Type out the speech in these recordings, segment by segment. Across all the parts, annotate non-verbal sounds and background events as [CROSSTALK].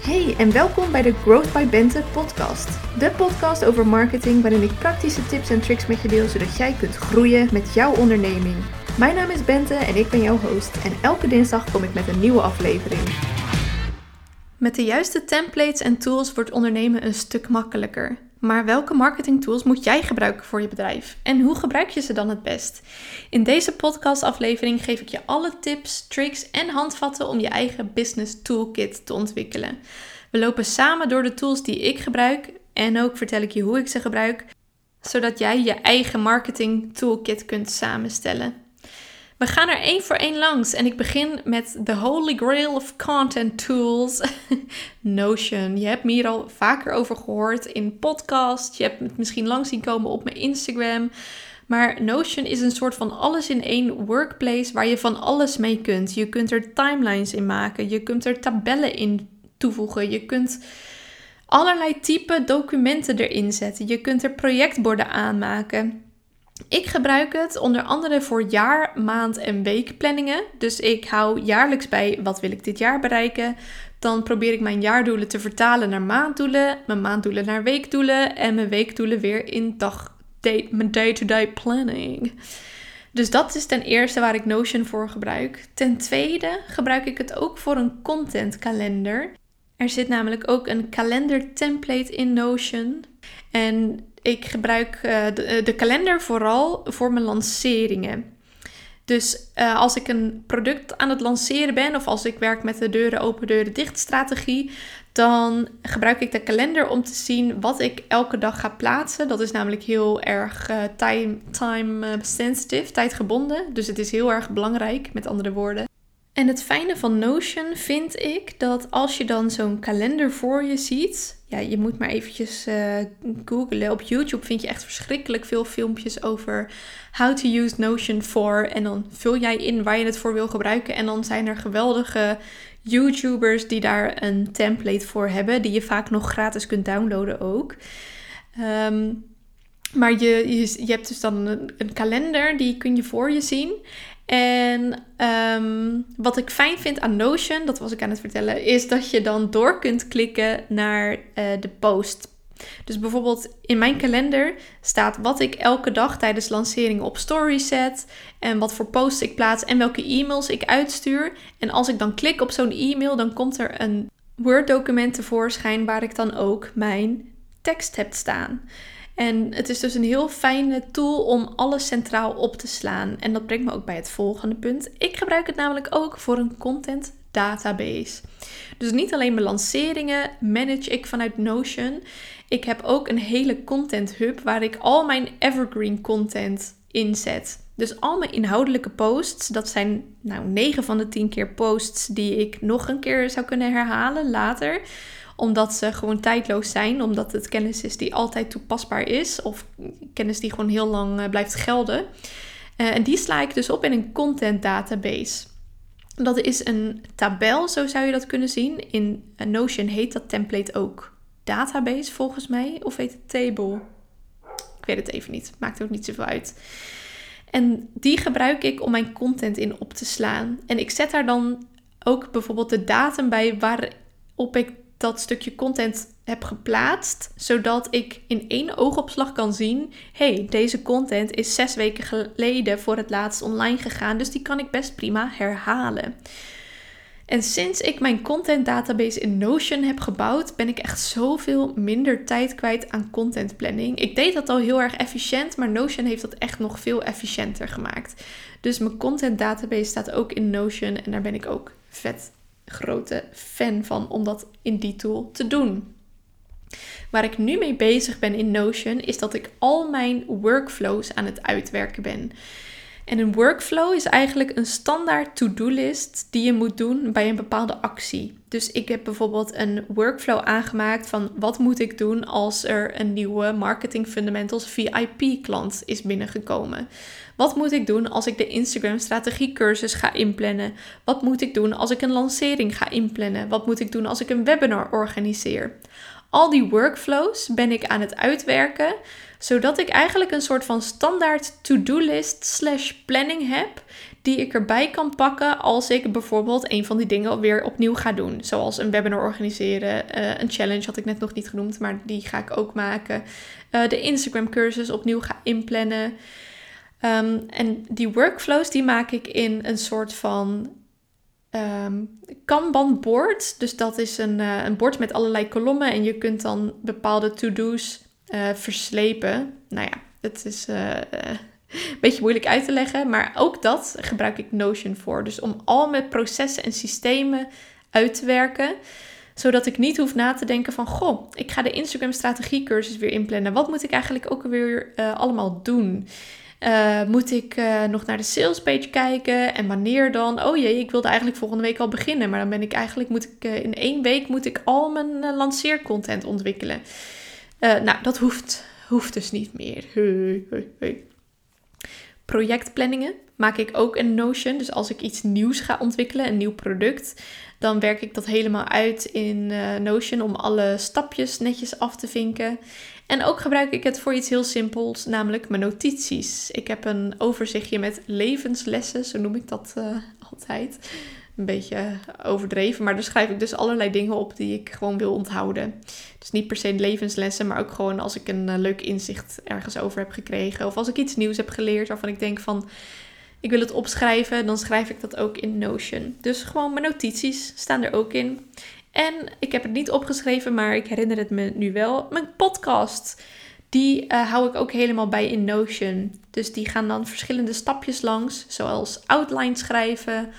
Hey en welkom bij de Growth by Bente podcast. De podcast over marketing waarin ik praktische tips en tricks met je deel zodat jij kunt groeien met jouw onderneming. Mijn naam is Bente en ik ben jouw host en elke dinsdag kom ik met een nieuwe aflevering. Met de juiste templates en tools wordt ondernemen een stuk makkelijker. Maar welke marketingtools moet jij gebruiken voor je bedrijf? En hoe gebruik je ze dan het best? In deze podcastaflevering geef ik je alle tips, tricks en handvatten om je eigen business toolkit te ontwikkelen. We lopen samen door de tools die ik gebruik en ook vertel ik je hoe ik ze gebruik, zodat jij je eigen marketing toolkit kunt samenstellen. We gaan er één voor één langs en ik begin met de Holy Grail of Content Tools, [LAUGHS] Notion. Je hebt me hier al vaker over gehoord in podcast, je hebt het misschien langs zien komen op mijn Instagram. Maar Notion is een soort van alles in één workplace waar je van alles mee kunt. Je kunt er timelines in maken, je kunt er tabellen in toevoegen, je kunt allerlei type documenten erin zetten, je kunt er projectborden aanmaken. Ik gebruik het onder andere voor jaar, maand en weekplanningen. Dus ik hou jaarlijks bij wat wil ik dit jaar bereiken. Dan probeer ik mijn jaardoelen te vertalen naar maanddoelen, mijn maanddoelen naar weekdoelen en mijn weekdoelen weer in dag, day, mijn day-to-day planning. Dus dat is ten eerste waar ik Notion voor gebruik. Ten tweede gebruik ik het ook voor een contentkalender. Er zit namelijk ook een kalender template in Notion. En ik gebruik de, eh, de, kalender vooral voor mijn lanceringen. Dus uh, als ik een product aan het lanceren ben of als ik werk met de deuren open, deuren dicht strategie, dan gebruik ik de kalender om te zien wat ik elke dag ga plaatsen. Dat is namelijk heel erg uh, time, time sensitive, tijdgebonden. Dus het is heel erg belangrijk, met andere woorden. En het fijne van Notion vind ik dat als je dan zo'n kalender voor je ziet, ja, je moet maar eventjes uh, googlen. Op YouTube vind je echt verschrikkelijk veel filmpjes over how to use Notion for. En dan vul jij in waar je het voor wil gebruiken. En dan zijn er geweldige YouTubers die daar een template voor hebben, die je vaak nog gratis kunt downloaden ook. Ehm, maar je, je, je, hebt dus dan een, een kalender, die kun je voor je zien. En ehm, wat ik fijn vind aan Notion, dat was ik aan het vertellen, is dat je dan door kunt klikken naar uh, de post. Dus bijvoorbeeld in mijn kalender staat wat ik elke dag tijdens lancering op story zet en wat voor posts ik plaats en welke e-mails ik uitstuur. En als ik dan klik op zo'n e-mail, dan komt er een Word document tevoorschijn waar ik dan ook mijn tekst heb staan. En het is dus een heel fijne tool om alles centraal op te slaan. En dat brengt me ook bij het volgende punt. Ik gebruik het namelijk ook voor een content database. Dus niet alleen mijn lanceringen manage ik vanuit Notion. Ik heb ook een hele content hub waar ik al mijn evergreen content inzet. Dus al mijn inhoudelijke posts, dat zijn nou 9 van de 10 keer posts die ik nog een keer zou kunnen herhalen later omdat ze gewoon tijdloos zijn, omdat het kennis is die altijd toepasbaar is of kennis die gewoon heel lang eh, blijft gelden. Uh, en die sla ik dus op in een content database. Dat is een tabel, zo zou je dat kunnen zien. In Notion heet dat template ook database volgens mij, of heet het table? Ik weet het even niet, maakt ook niet zoveel uit. En die gebruik ik om mijn content in op te slaan. En ik zet daar dan ook bijvoorbeeld de datum bij waarop ik dat stukje content heb geplaatst, zodat ik in één oogopslag kan zien: hey, deze content is zes weken geleden voor het laatst online gegaan, dus die kan ik best prima herhalen. En sinds ik mijn content database in Notion heb gebouwd, ben ik echt zoveel minder tijd kwijt aan content planning. Ik deed dat al heel erg efficiënt, maar Notion heeft dat echt nog veel efficiënter gemaakt. Dus mijn content database staat ook in Notion en daar ben ik ook vet grote fan van om dat in die tool te doen. Waar ik nu mee bezig ben in Notion is dat ik al mijn workflows aan het uitwerken ben. En een workflow is eigenlijk een standaard to-do-list die je moet doen bij een bepaalde actie. Dus ik heb bijvoorbeeld een workflow aangemaakt van wat moet ik doen als er een nieuwe Marketing Fundamentals VIP klant is binnengekomen. Wat moet ik doen als ik de Instagram strategie cursus ga inplannen? Wat moet ik doen als ik een lancering ga inplannen? Wat moet ik doen als ik een webinar organiseer? Al die workflows ben ik aan het uitwerken, zodat ik eigenlijk een soort van standaard to-do list slash planning heb, die ik erbij kan pakken als ik bijvoorbeeld een van die dingen weer opnieuw ga doen. Zoals een webinar organiseren, uh, een challenge had ik net nog niet genoemd, maar die ga ik ook maken. Uh, de Instagram cursus opnieuw ga inplannen. Um, en die workflows die maak ik in een soort van um, Kanban board. Dus dat is een, uh, een bord met allerlei kolommen en je kunt dan bepaalde to-do's verslepen. Nou ja, het is [LAUGHS] een beetje moeilijk uit te leggen, maar ook dat gebruik ik Notion voor. Dus om al mijn processen en systemen uit te werken, zodat ik niet hoef na te denken van, goh, ik ga de Instagram strategiecursus weer inplannen. Wat moet ik eigenlijk ook weer allemaal doen? Uh, moet ik uh, nog naar de salespage kijken en wanneer dan? Oh jee, ik wilde eigenlijk volgende week al beginnen, maar dan ben ik eigenlijk moet ik in één week moet ik al mijn lanceercontent ontwikkelen. nou, dat hoeft, hoeft dus niet meer. Projectplanningen maak ik ook in Notion. Dus als ik iets nieuws ga ontwikkelen, een nieuw product, dan werk ik dat helemaal uit in Notion om alle stapjes netjes af te vinken. En ook gebruik ik het voor iets heel simpels, namelijk mijn notities. Ik heb een overzichtje met levenslessen, zo noem ik dat uh, altijd een beetje overdreven. Maar daar schrijf ik dus allerlei dingen op die ik gewoon wil onthouden. Dus niet per se levenslessen, maar ook gewoon als ik een uh, leuk inzicht ergens over heb gekregen. Of als ik iets nieuws heb geleerd waarvan ik denk van ik wil het opschrijven, dan schrijf ik dat ook in Notion. Dus gewoon mijn notities staan er ook in. En ik heb het niet opgeschreven, maar ik herinner het me nu wel. Mijn podcast. Die uh, hou ik ook helemaal bij in Notion. Dus die gaan dan verschillende stapjes langs, zoals outline schrijven,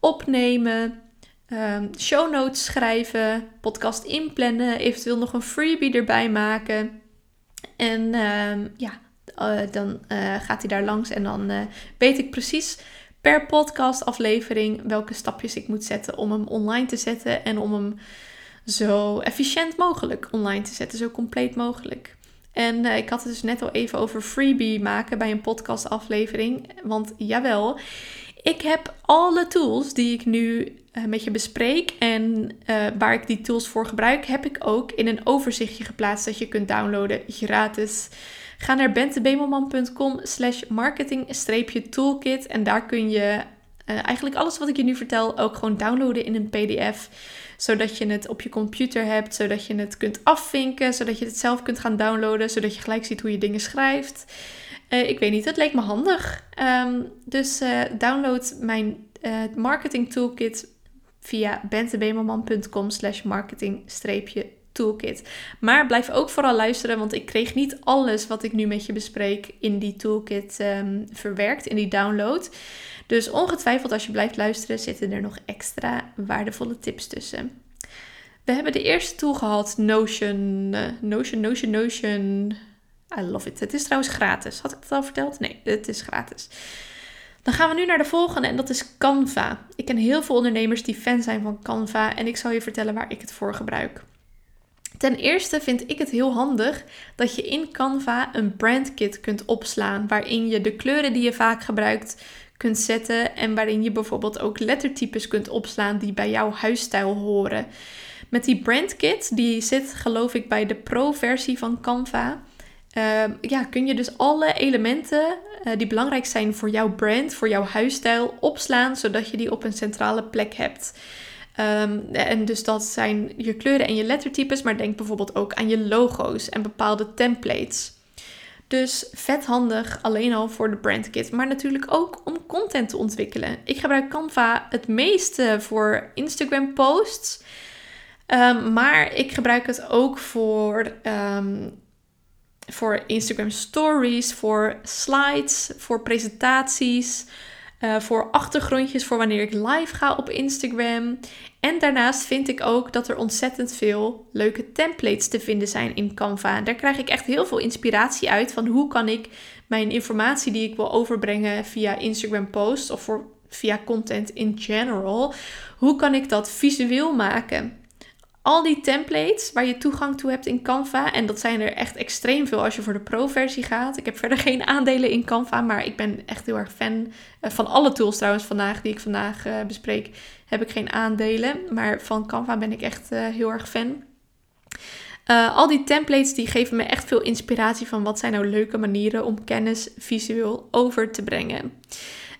opnemen, um, show notes schrijven, podcast inplannen, eventueel nog een freebie erbij maken. En um, ja, uh, dan uh, gaat hij daar langs en dan weet ik precies per podcast aflevering welke stapjes ik moet zetten om hem online te zetten en om hem zo efficiënt mogelijk online te zetten, zo compleet mogelijk. En ik had het dus net al even over freebie maken bij een podcast aflevering. Want jawel, ik heb alle tools die ik nu uh, met je bespreek en uh, waar ik die tools voor gebruik, heb ik ook in een overzichtje geplaatst dat je kunt downloaden gratis. Ga naar bentebemelman.com slash marketing-toolkit en daar kun je uh, eigenlijk alles wat ik je nu vertel ook gewoon downloaden in een pdf. Zodat je het op je computer hebt, zodat je het kunt afvinken, zodat je het zelf kunt gaan downloaden, zodat je gelijk ziet hoe je dingen schrijft. Uh, ik weet niet, het leek me handig. Um, dus uh, download mijn marketing toolkit via bentebemelman.com slash marketing-toolkit. Maar blijf ook vooral luisteren, want ik kreeg niet alles wat ik nu met je bespreek in die toolkit um, verwerkt, in die download. Dus ongetwijfeld als je blijft luisteren, zitten er nog extra waardevolle tips tussen. We hebben de eerste tool gehad, Notion, Notion, Notion, Notion I love it. Het is trouwens gratis. Had ik het al verteld? Nee, het is gratis. Dan gaan we nu naar de volgende en dat is Canva. Ik ken heel veel ondernemers die fan zijn van Canva en ik zal je vertellen waar ik het voor gebruik. Ten eerste vind ik het heel handig dat je in Canva een brandkit kunt opslaan waarin je de kleuren die je vaak gebruikt kunt zetten en waarin je bijvoorbeeld ook lettertypes kunt opslaan die bij jouw huisstijl horen. Met die brandkit, die zit geloof ik bij de pro-versie van Canva. Ehm, ja, kun je dus alle elementen uh, die belangrijk zijn voor jouw brand, voor jouw huisstijl, opslaan zodat je die op een centrale plek hebt. Um, en dus dat zijn je kleuren en je lettertypes, maar denk bijvoorbeeld ook aan je logo's en bepaalde templates. Dus vet handig alleen al voor de brandkit, maar natuurlijk ook om content te ontwikkelen. Ik gebruik Canva het meeste voor Instagram posts, um, maar ik gebruik het ook voor voor Instagram stories, voor slides, voor presentaties, uh, voor achtergrondjes voor wanneer ik live ga op Instagram. En daarnaast vind ik ook dat er ontzettend veel leuke templates te vinden zijn in Canva. Daar krijg ik echt heel veel inspiratie uit van hoe kan ik mijn informatie die ik wil overbrengen via Instagram posts of voor, via content in general, hoe kan ik dat visueel maken? Al die templates waar je toegang toe hebt in Canva. En dat zijn er echt extreem veel als je voor de pro-versie gaat. Ik heb verder geen [LAUGHS] aandelen in Canva, maar ik ben echt heel erg fan uh, van alle tools trouwens vandaag die ik vandaag uh, bespreek. Heb ik geen aandelen, maar van Canva ben ik echt uh, heel erg fan. al die templates die geven me echt veel inspiratie van wat zijn nou leuke manieren om kennis visueel over te brengen.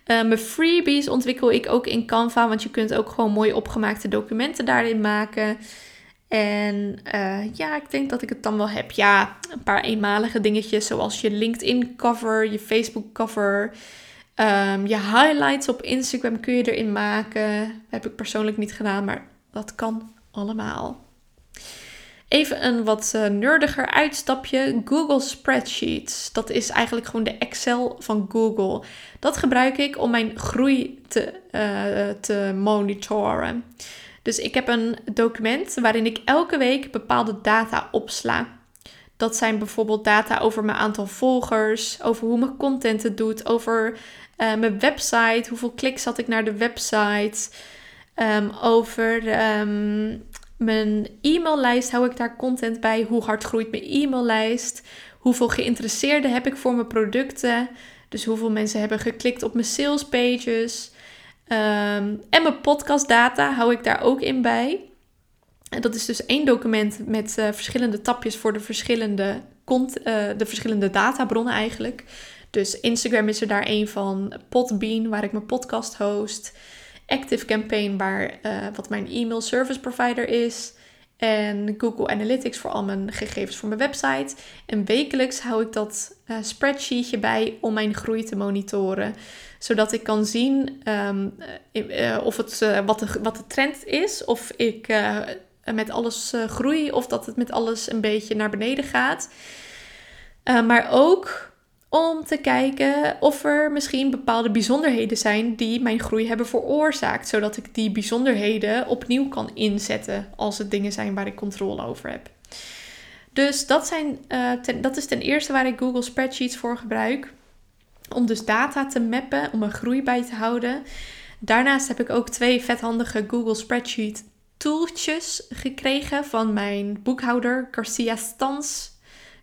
mijn freebies ontwikkel ik ook in Canva, want je kunt ook gewoon mooi opgemaakte documenten daarin maken. En uh, ja, ik denk dat ik het dan wel heb. Ja, een paar eenmalige dingetjes zoals je LinkedIn cover, je Facebook cover, um, je highlights op Instagram kun je erin maken. Heb ik persoonlijk niet gedaan, maar dat kan allemaal. Even een wat uh, nerdiger uitstapje. Google Spreadsheets. Dat is eigenlijk gewoon de Excel van Google. Dat gebruik ik om mijn groei te, uh, te monitoren. Dus ik heb een document waarin ik elke week bepaalde data opsla. Dat zijn bijvoorbeeld data over mijn aantal volgers, over hoe mijn content het doet, over uh, mijn website, hoeveel kliks had ik naar de website, um, over um, mijn e-maillijst, hou ik daar content bij, hoe hard groeit mijn e-maillijst, hoeveel geïnteresseerden heb ik voor mijn producten, dus hoeveel mensen hebben geklikt op mijn sales pages. Um, en mijn podcastdata hou ik daar ook in bij. En dat is dus één document met uh, verschillende tapjes voor de verschillende, uh, de verschillende databronnen eigenlijk. Dus Instagram is er daar één van. Podbean, waar ik mijn podcast host. Active Campaign, waar, uh, wat mijn e-mail service provider is. En Google Analytics voor al mijn gegevens voor mijn website. En wekelijks hou ik dat spreadsheetje bij om mijn groei te monitoren. Zodat ik kan zien um, uh, of het, uh, wat, de, wat de trend is. Of ik met alles groei of dat het met alles een beetje naar beneden gaat. maar ook om te kijken of er misschien bepaalde bijzonderheden zijn die mijn groei hebben veroorzaakt, zodat ik die bijzonderheden opnieuw kan inzetten als het dingen zijn waar ik controle over heb. Dus dat, zijn, dat is ten eerste waar ik Google Spreadsheets voor gebruik. Om dus data te mappen, om een groei bij te houden. Daarnaast heb ik ook twee vethandige Google Spreadsheet tooltjes gekregen van mijn boekhouder Garcia Stans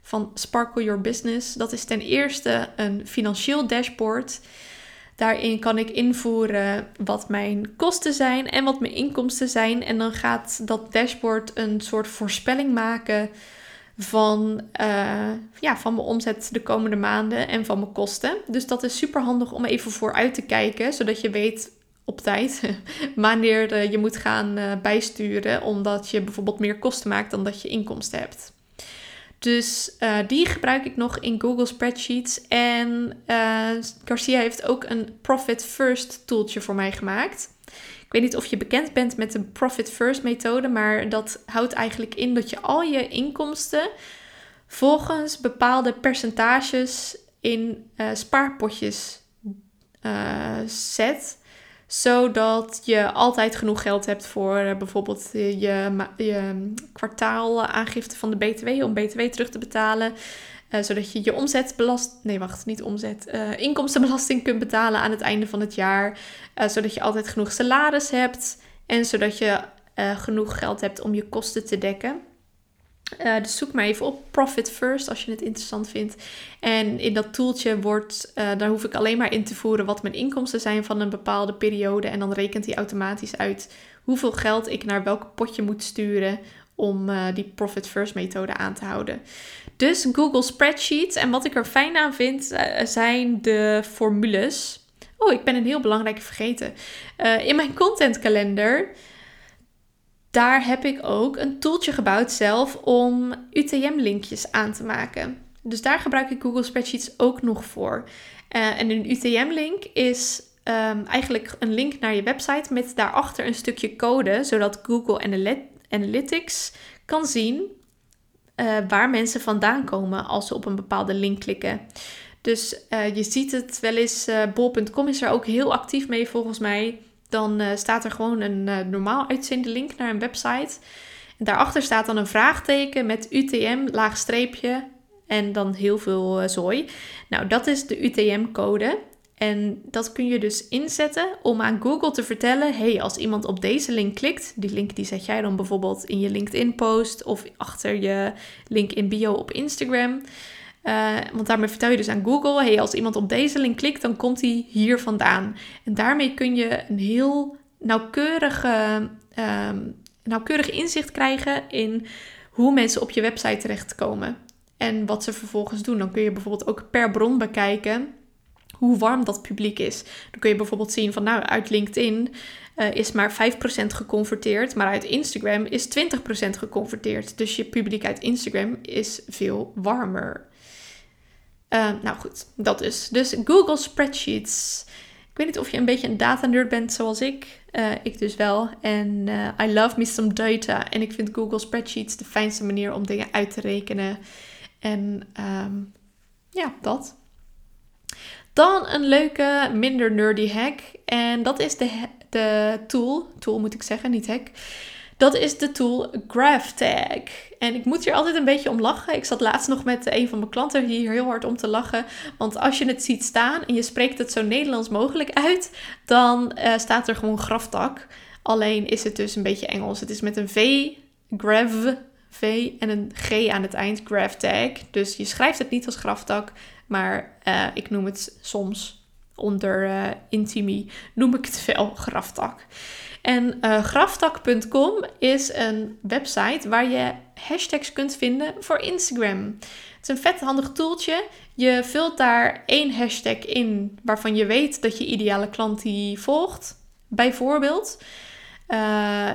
van Sparkle Your Business. Dat is ten eerste een financieel dashboard. Daarin kan ik invoeren wat mijn kosten zijn en wat mijn inkomsten zijn. En dan gaat dat dashboard een soort voorspelling maken van, uh, ja, van mijn omzet de komende maanden en van mijn kosten. Dus dat is super handig om even vooruit te kijken, zodat je weet op tijd [LAUGHS] wanneer je moet gaan uh, bijsturen, omdat je bijvoorbeeld meer kosten maakt dan dat je inkomsten hebt. Dus uh, die gebruik ik nog in Google Spreadsheets. En uh, Garcia heeft ook een Profit First tooltje voor mij gemaakt. Ik weet niet of je bekend bent met de Profit First methode, maar dat houdt eigenlijk in dat je al je inkomsten volgens bepaalde percentages in uh, spaarpotjes zet zodat je altijd genoeg geld hebt voor uh, bijvoorbeeld je, je kwartaalaangifte van de BTW om BTW terug te betalen. Uh, zodat je je omzetbelast... Nee, wacht, niet omzet. Inkomstenbelasting kunt betalen aan het einde van het jaar. zodat je altijd genoeg salaris hebt. En zodat je genoeg geld hebt om je kosten te dekken. Uh, dus zoek maar even op Profit First als je het interessant vindt. En in dat toeltje wordt, uh, daar hoef ik alleen maar in te voeren wat mijn inkomsten zijn van een bepaalde periode. En dan rekent hij automatisch uit hoeveel geld ik naar welk potje moet sturen om uh, die Profit First methode aan te houden. Dus Google Spreadsheets. En wat ik er fijn aan vind, zijn de formules. Oh, ik ben een heel belangrijke vergeten. in mijn contentkalender daar heb ik ook een tooltje gebouwd zelf om UTM-linkjes aan te maken. Dus daar gebruik ik Google Spreadsheets ook nog voor. Uh, en een UTM-link is um, eigenlijk een link naar je website met daarachter een stukje code, zodat Google Analytics kan zien uh, waar mensen vandaan komen als ze op een bepaalde link klikken. Dus uh, je ziet het wel eens, bol.com is er ook heel actief mee volgens mij dan uh, staat er gewoon een uh, normaal uitzende link naar een website. En daarachter staat dan een vraagteken met UTM, laag streepje en dan heel veel uh, zooi. Nou, dat is de UTM-code. En dat kun je dus inzetten om aan Google te vertellen: hey, als iemand op deze link klikt, die link die zet jij dan bijvoorbeeld in je LinkedIn-post of achter je link in bio op Instagram. Uh, want daarmee vertel je dus aan Google: hey, als iemand op deze link klikt, dan komt hij hier vandaan. En daarmee kun je een heel nauwkeurige, um, nauwkeurig inzicht krijgen in hoe mensen op je website terechtkomen en wat ze vervolgens doen. Dan kun je bijvoorbeeld ook per bron bekijken hoe warm dat publiek is. Dan kun je bijvoorbeeld zien van nou uit LinkedIn uh, is maar 5% geconverteerd, maar uit Instagram is 20% geconverteerd. Dus je publiek uit Instagram is veel warmer. Uh, nou goed, dat is. Dus Google Spreadsheets. Ik weet niet of je een beetje een data nerd bent zoals ik. Uh, ik dus wel. En I love me some data. En ik vind Google Spreadsheets de fijnste manier om dingen uit te rekenen. En um, ja, dat. Dan een leuke, minder nerdy hack. En dat is de, de tool, tool moet ik zeggen, niet hack. Dat is de tool GraphTag. En ik moet hier altijd een beetje om lachen. Ik zat laatst nog met een van mijn klanten hier heel hard om te lachen. Want als je het ziet staan en je spreekt het zo Nederlands mogelijk uit, dan uh, staat er gewoon graftag. Alleen is het dus een beetje Engels. Het is met een V, grav, V en een G aan het eind, GraphTag. Dus je schrijft het niet als graftag, maar uh, ik noem het soms onder uh, Intimi, noem ik het wel graftak. En eh, graftak.com is een website waar je hashtags kunt vinden voor Instagram. Het is een vet handig toeltje. Je vult daar één hashtag in waarvan je weet dat je ideale klant die volgt. Bijvoorbeeld. Uh,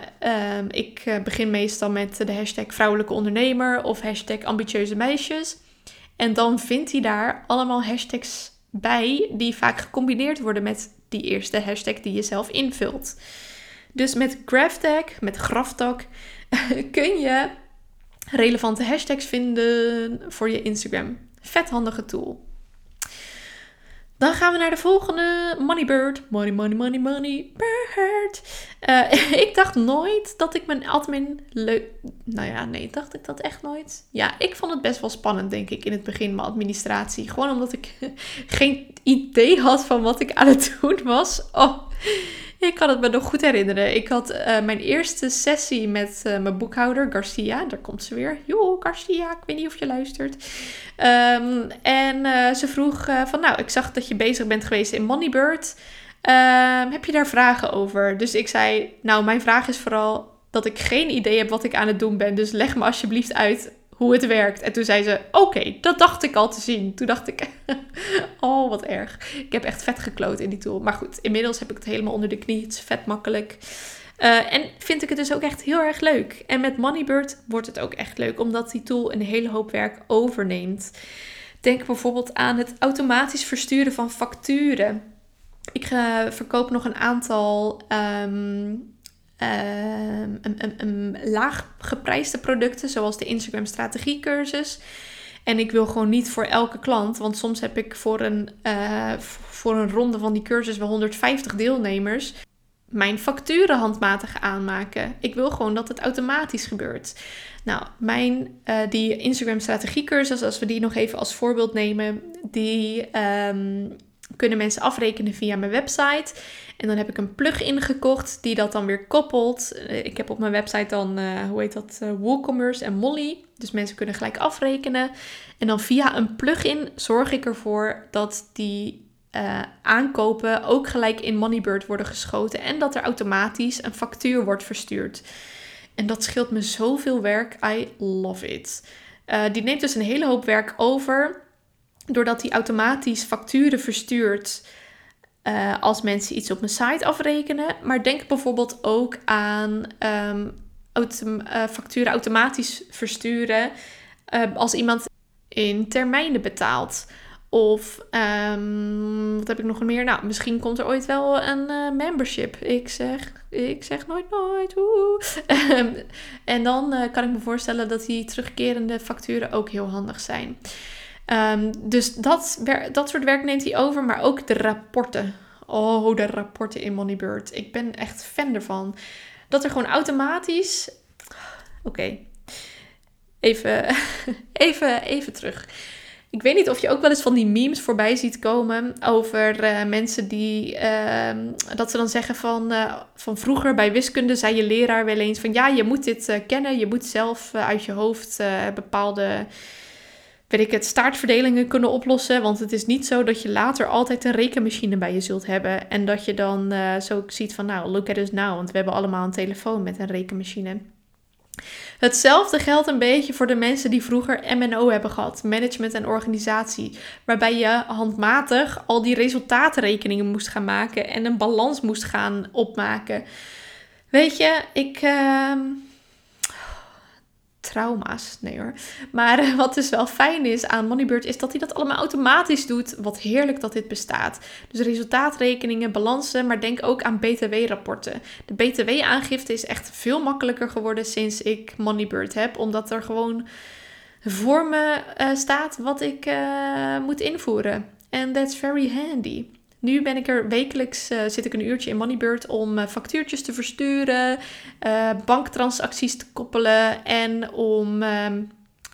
um, ik begin meestal met de hashtag vrouwelijke ondernemer of hashtag ambitieuze meisjes. En dan vindt hij daar allemaal hashtags bij die vaak gecombineerd worden met die eerste hashtag die je zelf invult. Dus met GraphTag, met GraphTag, [LAUGHS] kun je relevante hashtags vinden voor je Instagram. Vet handige tool. Dan gaan we naar de volgende. Moneybird. Money, money, money, money. Bird. Uh, [LAUGHS] ik dacht nooit dat ik mijn admin leuk... Nou ja, nee, dacht ik dat echt nooit? Ja, ik vond het best wel spannend, denk ik, in het begin, mijn administratie. Gewoon omdat ik [LAUGHS] geen idee had van wat ik aan het doen was. Oh, ik kan het me nog goed herinneren. Ik had uh, mijn eerste sessie met uh, mijn boekhouder, Garcia. Daar komt ze weer. Joh, Garcia, ik weet niet of je luistert. Um, en uh, ze vroeg van, nou, ik zag dat je bezig bent geweest in Moneybird. Um, heb je daar vragen over? Dus ik zei, nou, mijn vraag is vooral dat ik geen idee heb wat ik aan het doen ben. Dus leg me alsjeblieft uit hoe het werkt. En toen zei ze: Oké, dat dacht ik al te zien. Toen dacht ik: [LAUGHS] Oh, wat erg. Ik heb echt vet gekloot in die tool. Maar goed, inmiddels heb ik het helemaal onder de knie. Het is vet makkelijk. Uh, en vind ik het dus ook echt heel erg leuk. En met Moneybird wordt het ook echt leuk, omdat die tool een hele hoop werk overneemt. Denk bijvoorbeeld aan het automatisch versturen van facturen. Ik uh, verkoop nog een aantal um, um, een, laag geprijsde producten, zoals de Instagram strategiecursus. En ik wil gewoon niet voor elke klant, want soms heb ik voor een, uh, voor een ronde van die cursus wel 150 deelnemers. Mijn facturen handmatig aanmaken. Ik wil gewoon dat het automatisch gebeurt. Nou, mijn, uh, die Instagram strategiecursus, als we die nog even als voorbeeld nemen, die um, kunnen mensen afrekenen via mijn website. En dan heb ik een plugin gekocht die dat dan weer koppelt. Eh, ik heb op mijn website dan, uh, hoe heet dat, uh, WooCommerce en Molly. Dus mensen kunnen gelijk afrekenen. En dan via een plugin zorg ik ervoor dat die aankopen ook gelijk in Moneybird worden geschoten. En dat er automatisch een factuur wordt verstuurd. En dat scheelt me zoveel werk. I love it. die neemt dus een hele hoop werk over doordat hij automatisch facturen verstuurt uh, als mensen iets op mijn site afrekenen. Maar denk bijvoorbeeld ook aan autom uh, facturen automatisch versturen uh, als iemand in termijnen betaalt. Of um, wat heb ik nog meer? Nou, misschien komt er ooit wel een membership. Ik zeg, ik zeg nooit nooit. [LAUGHS] En dan kan ik me voorstellen dat die terugkerende facturen ook heel handig zijn. Um, dus dat, dat soort werk neemt hij over, maar ook de rapporten. Oh, de rapporten in Moneybird. Ik ben echt fan ervan. Dat er gewoon automatisch. Oké. Even, [LAUGHS] even, even terug. Ik weet niet of je ook wel eens van die memes voorbij ziet komen over uh, mensen die. Uh, dat ze dan zeggen van, uh, van vroeger bij wiskunde zei je leraar wel eens van ja, je moet dit uh, kennen. Je moet zelf uit je hoofd bepaalde weet ik het, staartverdelingen kunnen oplossen. Want het is niet zo dat je later altijd een rekenmachine bij je zult hebben. En dat je dan uh, zo ziet van, nou, look at us now. Want we hebben allemaal een telefoon met een rekenmachine. Hetzelfde geldt een beetje voor de mensen die vroeger MNO hebben gehad, management en organisatie, waarbij je handmatig al die resultaatrekeningen moest gaan maken en een balans moest gaan opmaken. Weet je, ik. Uh, trauma's. Nee hoor. Maar eh, wat dus wel fijn is aan Moneybird is dat hij dat allemaal automatisch doet. Wat heerlijk dat dit bestaat. Dus resultaatrekeningen, balansen, maar denk ook aan BTW-rapporten. De BTW-aangifte is echt veel makkelijker geworden sinds ik Moneybird heb, omdat er gewoon voor me uh, staat wat ik uh, moet invoeren. En that's very handy. Nu ben ik er wekelijks, uh, zit ik een uurtje in Moneybird om uh, factuurtjes te versturen, uh, banktransacties te koppelen en om ehm,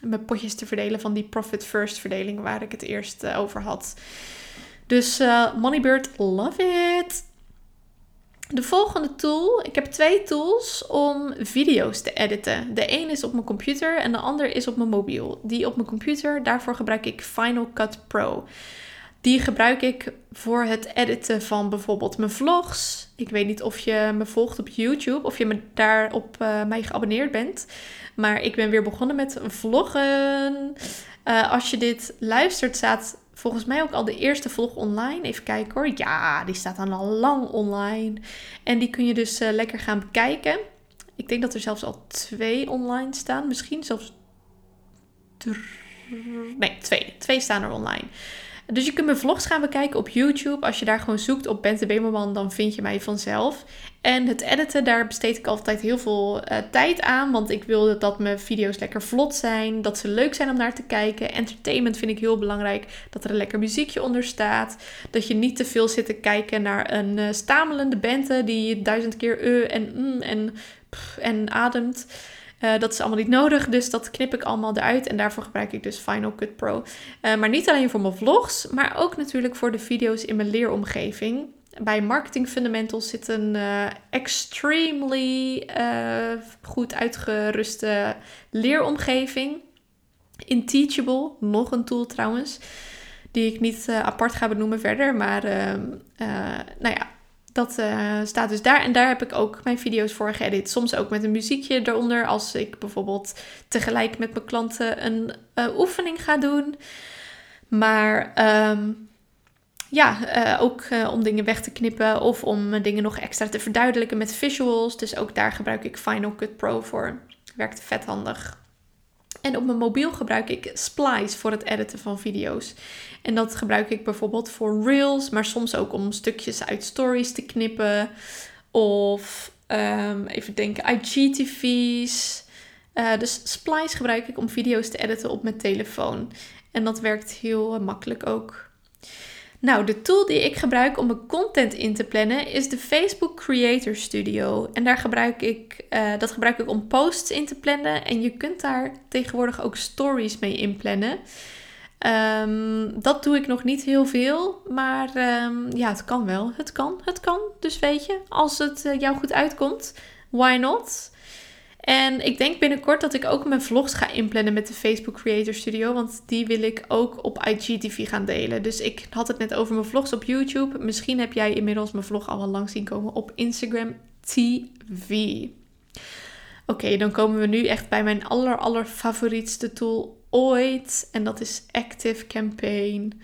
mijn potjes te verdelen van die profit first verdeling waar ik het eerst over had. Dus Moneybird, love it! De volgende tool, ik heb twee tools om video's te editen. De een is op mijn computer en de ander is op mijn mobiel. Die op mijn computer, daarvoor gebruik ik Final Cut Pro. Die gebruik ik voor het editen van bijvoorbeeld mijn vlogs. Ik weet niet of je me volgt op YouTube, of je me daar op uh, mij geabonneerd bent. Maar ik ben weer begonnen met vloggen. Uh, als je dit luistert, staat volgens mij ook al de eerste vlog online. Even kijken hoor. Ja, die staat dan al lang online. En die kun je dus uh, lekker gaan bekijken. Ik denk dat er zelfs al twee online staan. Misschien zelfs. Nee, twee. Twee staan er online. Dus je kunt mijn vlogs gaan bekijken op YouTube. Als je daar gewoon zoekt op Bente Bemerman, dan vind je mij vanzelf. En het editen, daar besteed ik altijd heel veel uh, tijd aan. Want ik wil dat mijn video's lekker vlot zijn. Dat ze leuk zijn om naar te kijken. Entertainment vind ik heel belangrijk. Dat er een lekker muziekje onder staat. Dat je niet te veel zit te kijken naar een uh, stamelende Bente die duizend keer uh en mm en, pff, en ademt. Uh, dat is allemaal niet nodig, dus dat knip ik allemaal eruit. En daarvoor gebruik ik dus Final Cut Pro. Uh, maar niet alleen voor mijn vlogs, maar ook natuurlijk voor de video's in mijn leeromgeving. Bij Marketing Fundamentals zit een uh, extremely goed uitgeruste leeromgeving. In Teachable, nog een tool trouwens. Die ik niet apart ga benoemen verder. Maar ehm, nou ja, dat uh, staat dus daar. En daar heb ik ook mijn video's voor geëdit. Soms ook met een muziekje eronder. Als ik bijvoorbeeld tegelijk met mijn klanten een uh, oefening ga doen. Maar um, ja, uh, ook om dingen weg te knippen. Of om dingen nog extra te verduidelijken met visuals. Dus ook daar gebruik ik Final Cut Pro voor. Werkt vet handig. En op mijn mobiel gebruik ik Splice voor het editen van video's. En dat gebruik ik bijvoorbeeld voor Reels, maar soms ook om stukjes uit stories te knippen. Of um, even denken, IGTV's. Uh, dus Splice gebruik ik om video's te editen op mijn telefoon. En dat werkt heel makkelijk ook. Nou, de tool die ik gebruik om mijn content in te plannen is de Facebook Creator Studio. En daar gebruik ik, uh, dat gebruik ik om posts in te plannen. En je kunt daar tegenwoordig ook stories mee inplannen. Um, dat doe ik nog niet heel veel, maar um, ja, het kan wel. Het kan, het kan. Dus weet je, als het uh, jou goed uitkomt, why not? En ik denk binnenkort dat ik ook mijn vlogs ga inplannen met de Facebook Creator Studio. Want die wil ik ook op IGTV gaan delen. Dus ik had het net over mijn vlogs op YouTube. Misschien heb jij inmiddels mijn vlog al wel lang zien komen op Instagram TV. Oké, dan komen we nu echt bij mijn aller, aller favorietste tool ooit. En dat is Active Campaign.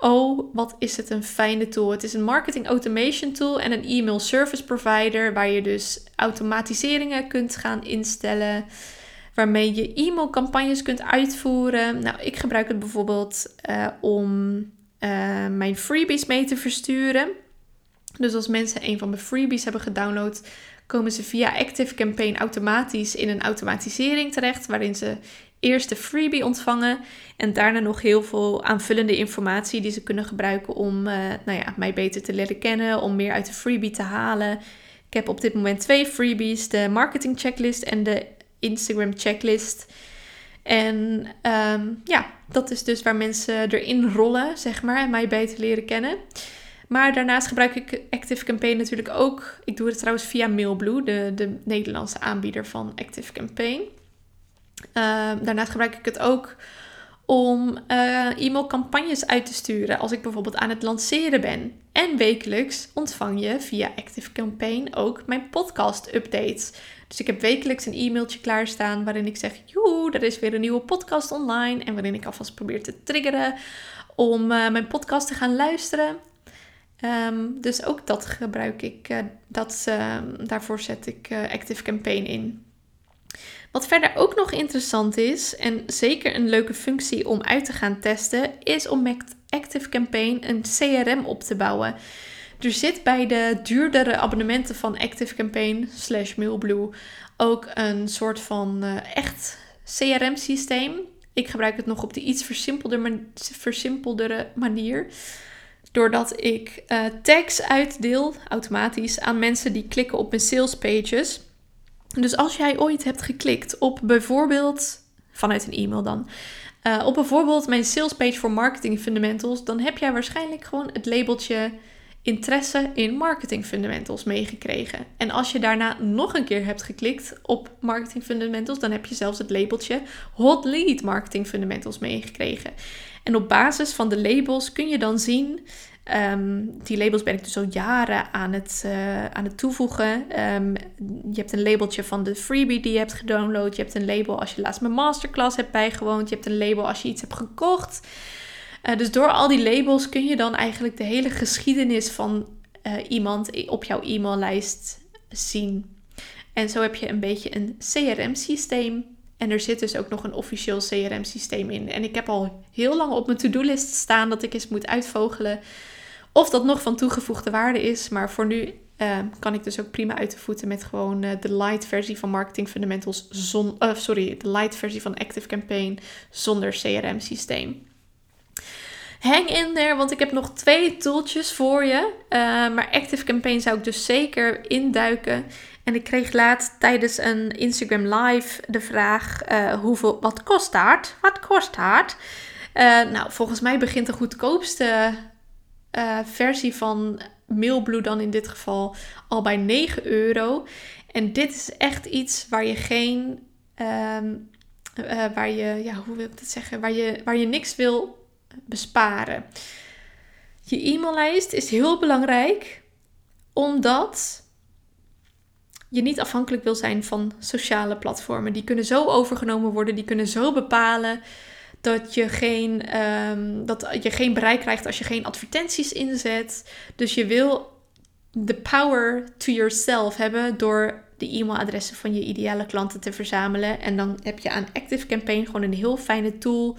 Oh, wat is het een fijne tool. Het is een marketing automation tool en een e-mail service provider waar je dus automatiseringen kunt gaan instellen. Waarmee je e-mailcampagnes kunt uitvoeren. Nou, ik gebruik het bijvoorbeeld uh, om uh, mijn freebies mee te versturen. Dus als mensen een van mijn freebies hebben gedownload, komen ze via Active Campaign automatisch in een automatisering terecht, waarin ze eerst de freebie ontvangen en daarna nog heel veel aanvullende informatie die ze kunnen gebruiken om uh, nou ja, mij beter te leren kennen, om meer uit de freebie te halen. Ik heb op dit moment twee freebies, de marketing checklist en de Instagram checklist. En um, ja, dat is dus waar mensen erin rollen, zeg maar, en mij beter leren kennen. Maar daarnaast gebruik ik Active Campaign natuurlijk ook. Ik doe het trouwens via Mailblue, de, de Nederlandse aanbieder van Active Campaign. Uh, daarnaast gebruik ik het ook om uh, e-mailcampagnes uit te sturen als ik bijvoorbeeld aan het lanceren ben. En wekelijks ontvang je via Active Campaign ook mijn podcast updates. Dus ik heb wekelijks een e-mailtje klaarstaan waarin ik zeg: Joe, er is weer een nieuwe podcast online. En waarin ik alvast probeer te triggeren om uh, mijn podcast te gaan luisteren. Um, dus ook dat gebruik ik, uh, dat, uh, daarvoor zet ik Active Campaign in. Wat verder ook nog interessant is, en zeker een leuke functie om uit te gaan testen, is om met Active Campaign een CRM op te bouwen. Er zit bij de duurdere abonnementen van Active Campaign slash Mailblue ook een soort van uh, echt CRM-systeem. Ik gebruik het nog op de iets versimpelder, versimpeldere manier. Doordat ik uh, tags uitdeel automatisch aan mensen die klikken op mijn sales pages. Dus als jij ooit hebt geklikt op bijvoorbeeld, vanuit een e-mail dan, uh, op bijvoorbeeld mijn sales page voor marketing fundamentals, dan heb jij waarschijnlijk gewoon het labeltje interesse in marketing fundamentals meegekregen. En als je daarna nog een keer hebt geklikt op marketing fundamentals, dan heb je zelfs het labeltje hot lead marketing fundamentals meegekregen. En op basis van de labels kun je dan zien Ehm, die labels ben ik dus al jaren aan het, uh, aan het toevoegen. Ehm, je hebt een labeltje van de freebie die je hebt gedownload. Je hebt een label als je laatst mijn masterclass hebt bijgewoond. Je hebt een label als je iets hebt gekocht. Uh, dus door al die labels kun je dan eigenlijk de hele geschiedenis van uh, iemand op jouw e-maillijst zien. En zo heb je een beetje een CRM-systeem. En er zit dus ook nog een officieel CRM-systeem in. En ik heb al heel lang op mijn to-do-list staan dat ik eens moet uitvogelen of dat nog van toegevoegde waarde is. Maar voor nu uh, kan ik dus ook prima uit de voeten met gewoon uh, de light versie van Marketing Fundamentals. Zon, uh, sorry, de light versie van Active Campaign zonder CRM-systeem. Hang in there, want ik heb nog twee tooltjes voor je. maar Active Campaign zou ik dus zeker induiken. En ik kreeg laatst tijdens een Instagram live de vraag: hoeveel, wat kost dat? Wat kost dat? nou, volgens mij begint de goedkoopste uh, versie van Mailblue dan in dit geval al bij 9 euro. En dit is echt iets waar je geen, uh, uh, waar je, ja, hoe wil ik dat zeggen, waar je, waar je niks wil besparen. Je e-maillijst is heel belangrijk omdat je niet afhankelijk wil zijn van sociale platformen. Die kunnen zo overgenomen worden, die kunnen zo bepalen dat je, geen, um, dat je geen bereik krijgt als je geen advertenties inzet. Dus je wil de power to yourself hebben door de e-mailadressen van je ideale klanten te verzamelen. En dan heb je aan Active Campaign gewoon een heel fijne tool.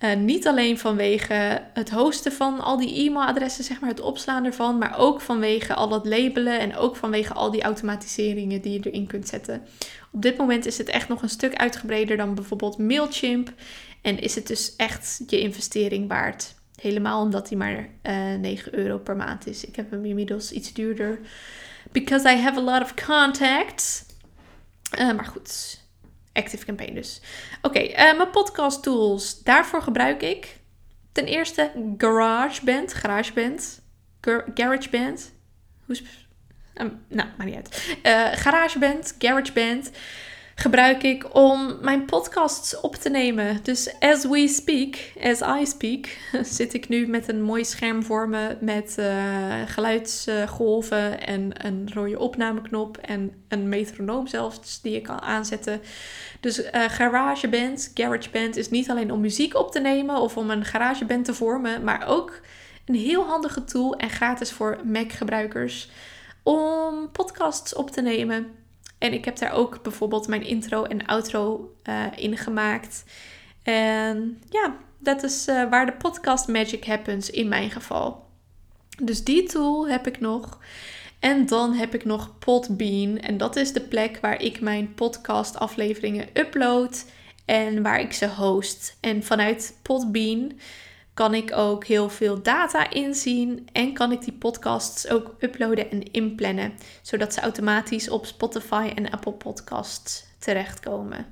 Uh, niet alleen vanwege het hosten van al die e-mailadressen, zeg maar, het opslaan ervan, maar ook vanwege al dat labelen en ook vanwege al die automatiseringen die je erin kunt zetten. Op dit moment is het echt nog een stuk uitgebreider dan bijvoorbeeld Mailchimp. En is het dus echt je investering waard? Helemaal omdat hij maar uh, eh, 9 euro per maand is. Ik heb hem inmiddels iets duurder. Because I have a lot of contacts. Uh, maar goed, Active Campaign dus. Oké, eh, mijn podcast tools. Daarvoor gebruik ik ten eerste GarageBand. GarageBand. GarageBand. Hoe is... Um, nou, maakt niet uit. Uh, GarageBand, GarageBand gebruik ik om mijn podcasts op te nemen. Dus as we speak, as I speak, [LAUGHS] zit ik nu met een mooi scherm voor me met uh, geluidsgolven en een rode opnameknop en een metronoom zelfs die ik kan aanzetten. Dus uh, GarageBand, GarageBand is niet alleen om muziek op te nemen of om een GarageBand te vormen, maar ook een heel handige tool en gratis voor Mac gebruikers om podcasts op te nemen. En ik heb daar ook bijvoorbeeld mijn intro en outro uh, in gemaakt. En ja, dat is uh, waar de podcast magic happens in mijn geval. Dus die tool heb ik nog. En dan heb ik nog Podbean. En dat is de plek waar ik mijn podcast afleveringen upload en waar ik ze host. En vanuit Podbean kan ik ook heel veel data inzien en kan ik die podcasts ook uploaden en inplannen, zodat ze automatisch op Spotify en Apple Podcasts terechtkomen.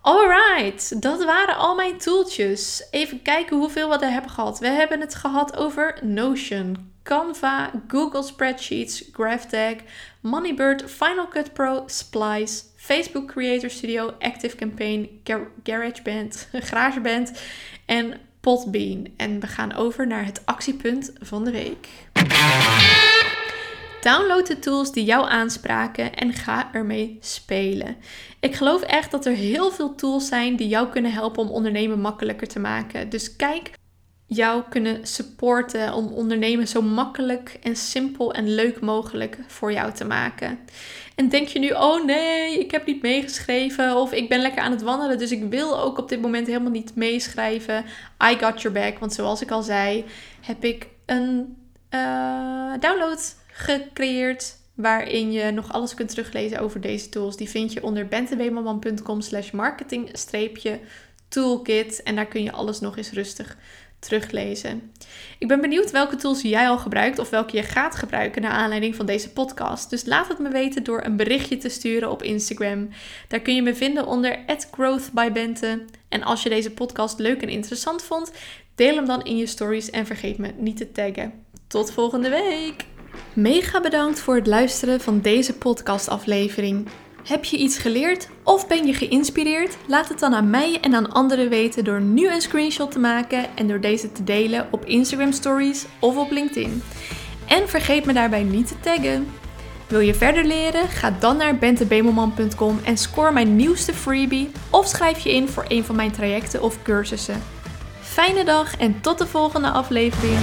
Alright, dat waren al mijn tooltjes. Even kijken hoeveel we er hebben gehad. We hebben het gehad over Notion, Canva, Google Spreadsheets, GraphTag, Moneybird, Final Cut Pro, Splice, Facebook Creator Studio, Active Campaign, Gar GarageBand, [LAUGHS] GarageBand en Podbean. En we gaan over naar het actiepunt van de week. Download de tools die jou aanspraken en ga ermee spelen. Ik geloof echt dat er heel veel tools zijn die jou kunnen helpen om ondernemen makkelijker te maken. Dus kijk jou kunnen supporten om ondernemen zo makkelijk en simpel en leuk mogelijk voor jou te maken. En denk je nu, oh nee, ik heb niet meegeschreven of ik ben lekker aan het wandelen, dus ik wil ook op dit moment helemaal niet meeschrijven. I got your back, want zoals ik al zei, heb ik een uh, download gecreëerd waarin je nog alles kunt teruglezen over deze tools. Die vind je onder bentebemelman.com slash marketing toolkit en daar kun je alles nog eens rustig teruglezen. Ik ben benieuwd welke tools jij al gebruikt of welke je gaat gebruiken naar aanleiding van deze podcast. Dus laat het me weten door een berichtje te sturen op Instagram. Daar kun je me vinden onder @growthbybente. En als je deze podcast leuk en interessant vond, deel hem dan in je stories en vergeet me niet te taggen. Tot volgende week. Mega bedankt voor het luisteren van deze podcastaflevering. Heb je iets geleerd of ben je geïnspireerd? Laat het dan aan mij en aan anderen weten door nu een screenshot te maken en door deze te delen op Instagram Stories of op LinkedIn. En vergeet me daarbij niet te taggen. Wil je verder leren? Ga dan naar bentebemelman.com en score mijn nieuwste freebie of schrijf je in voor een van mijn trajecten of cursussen. Fijne dag en tot de volgende aflevering.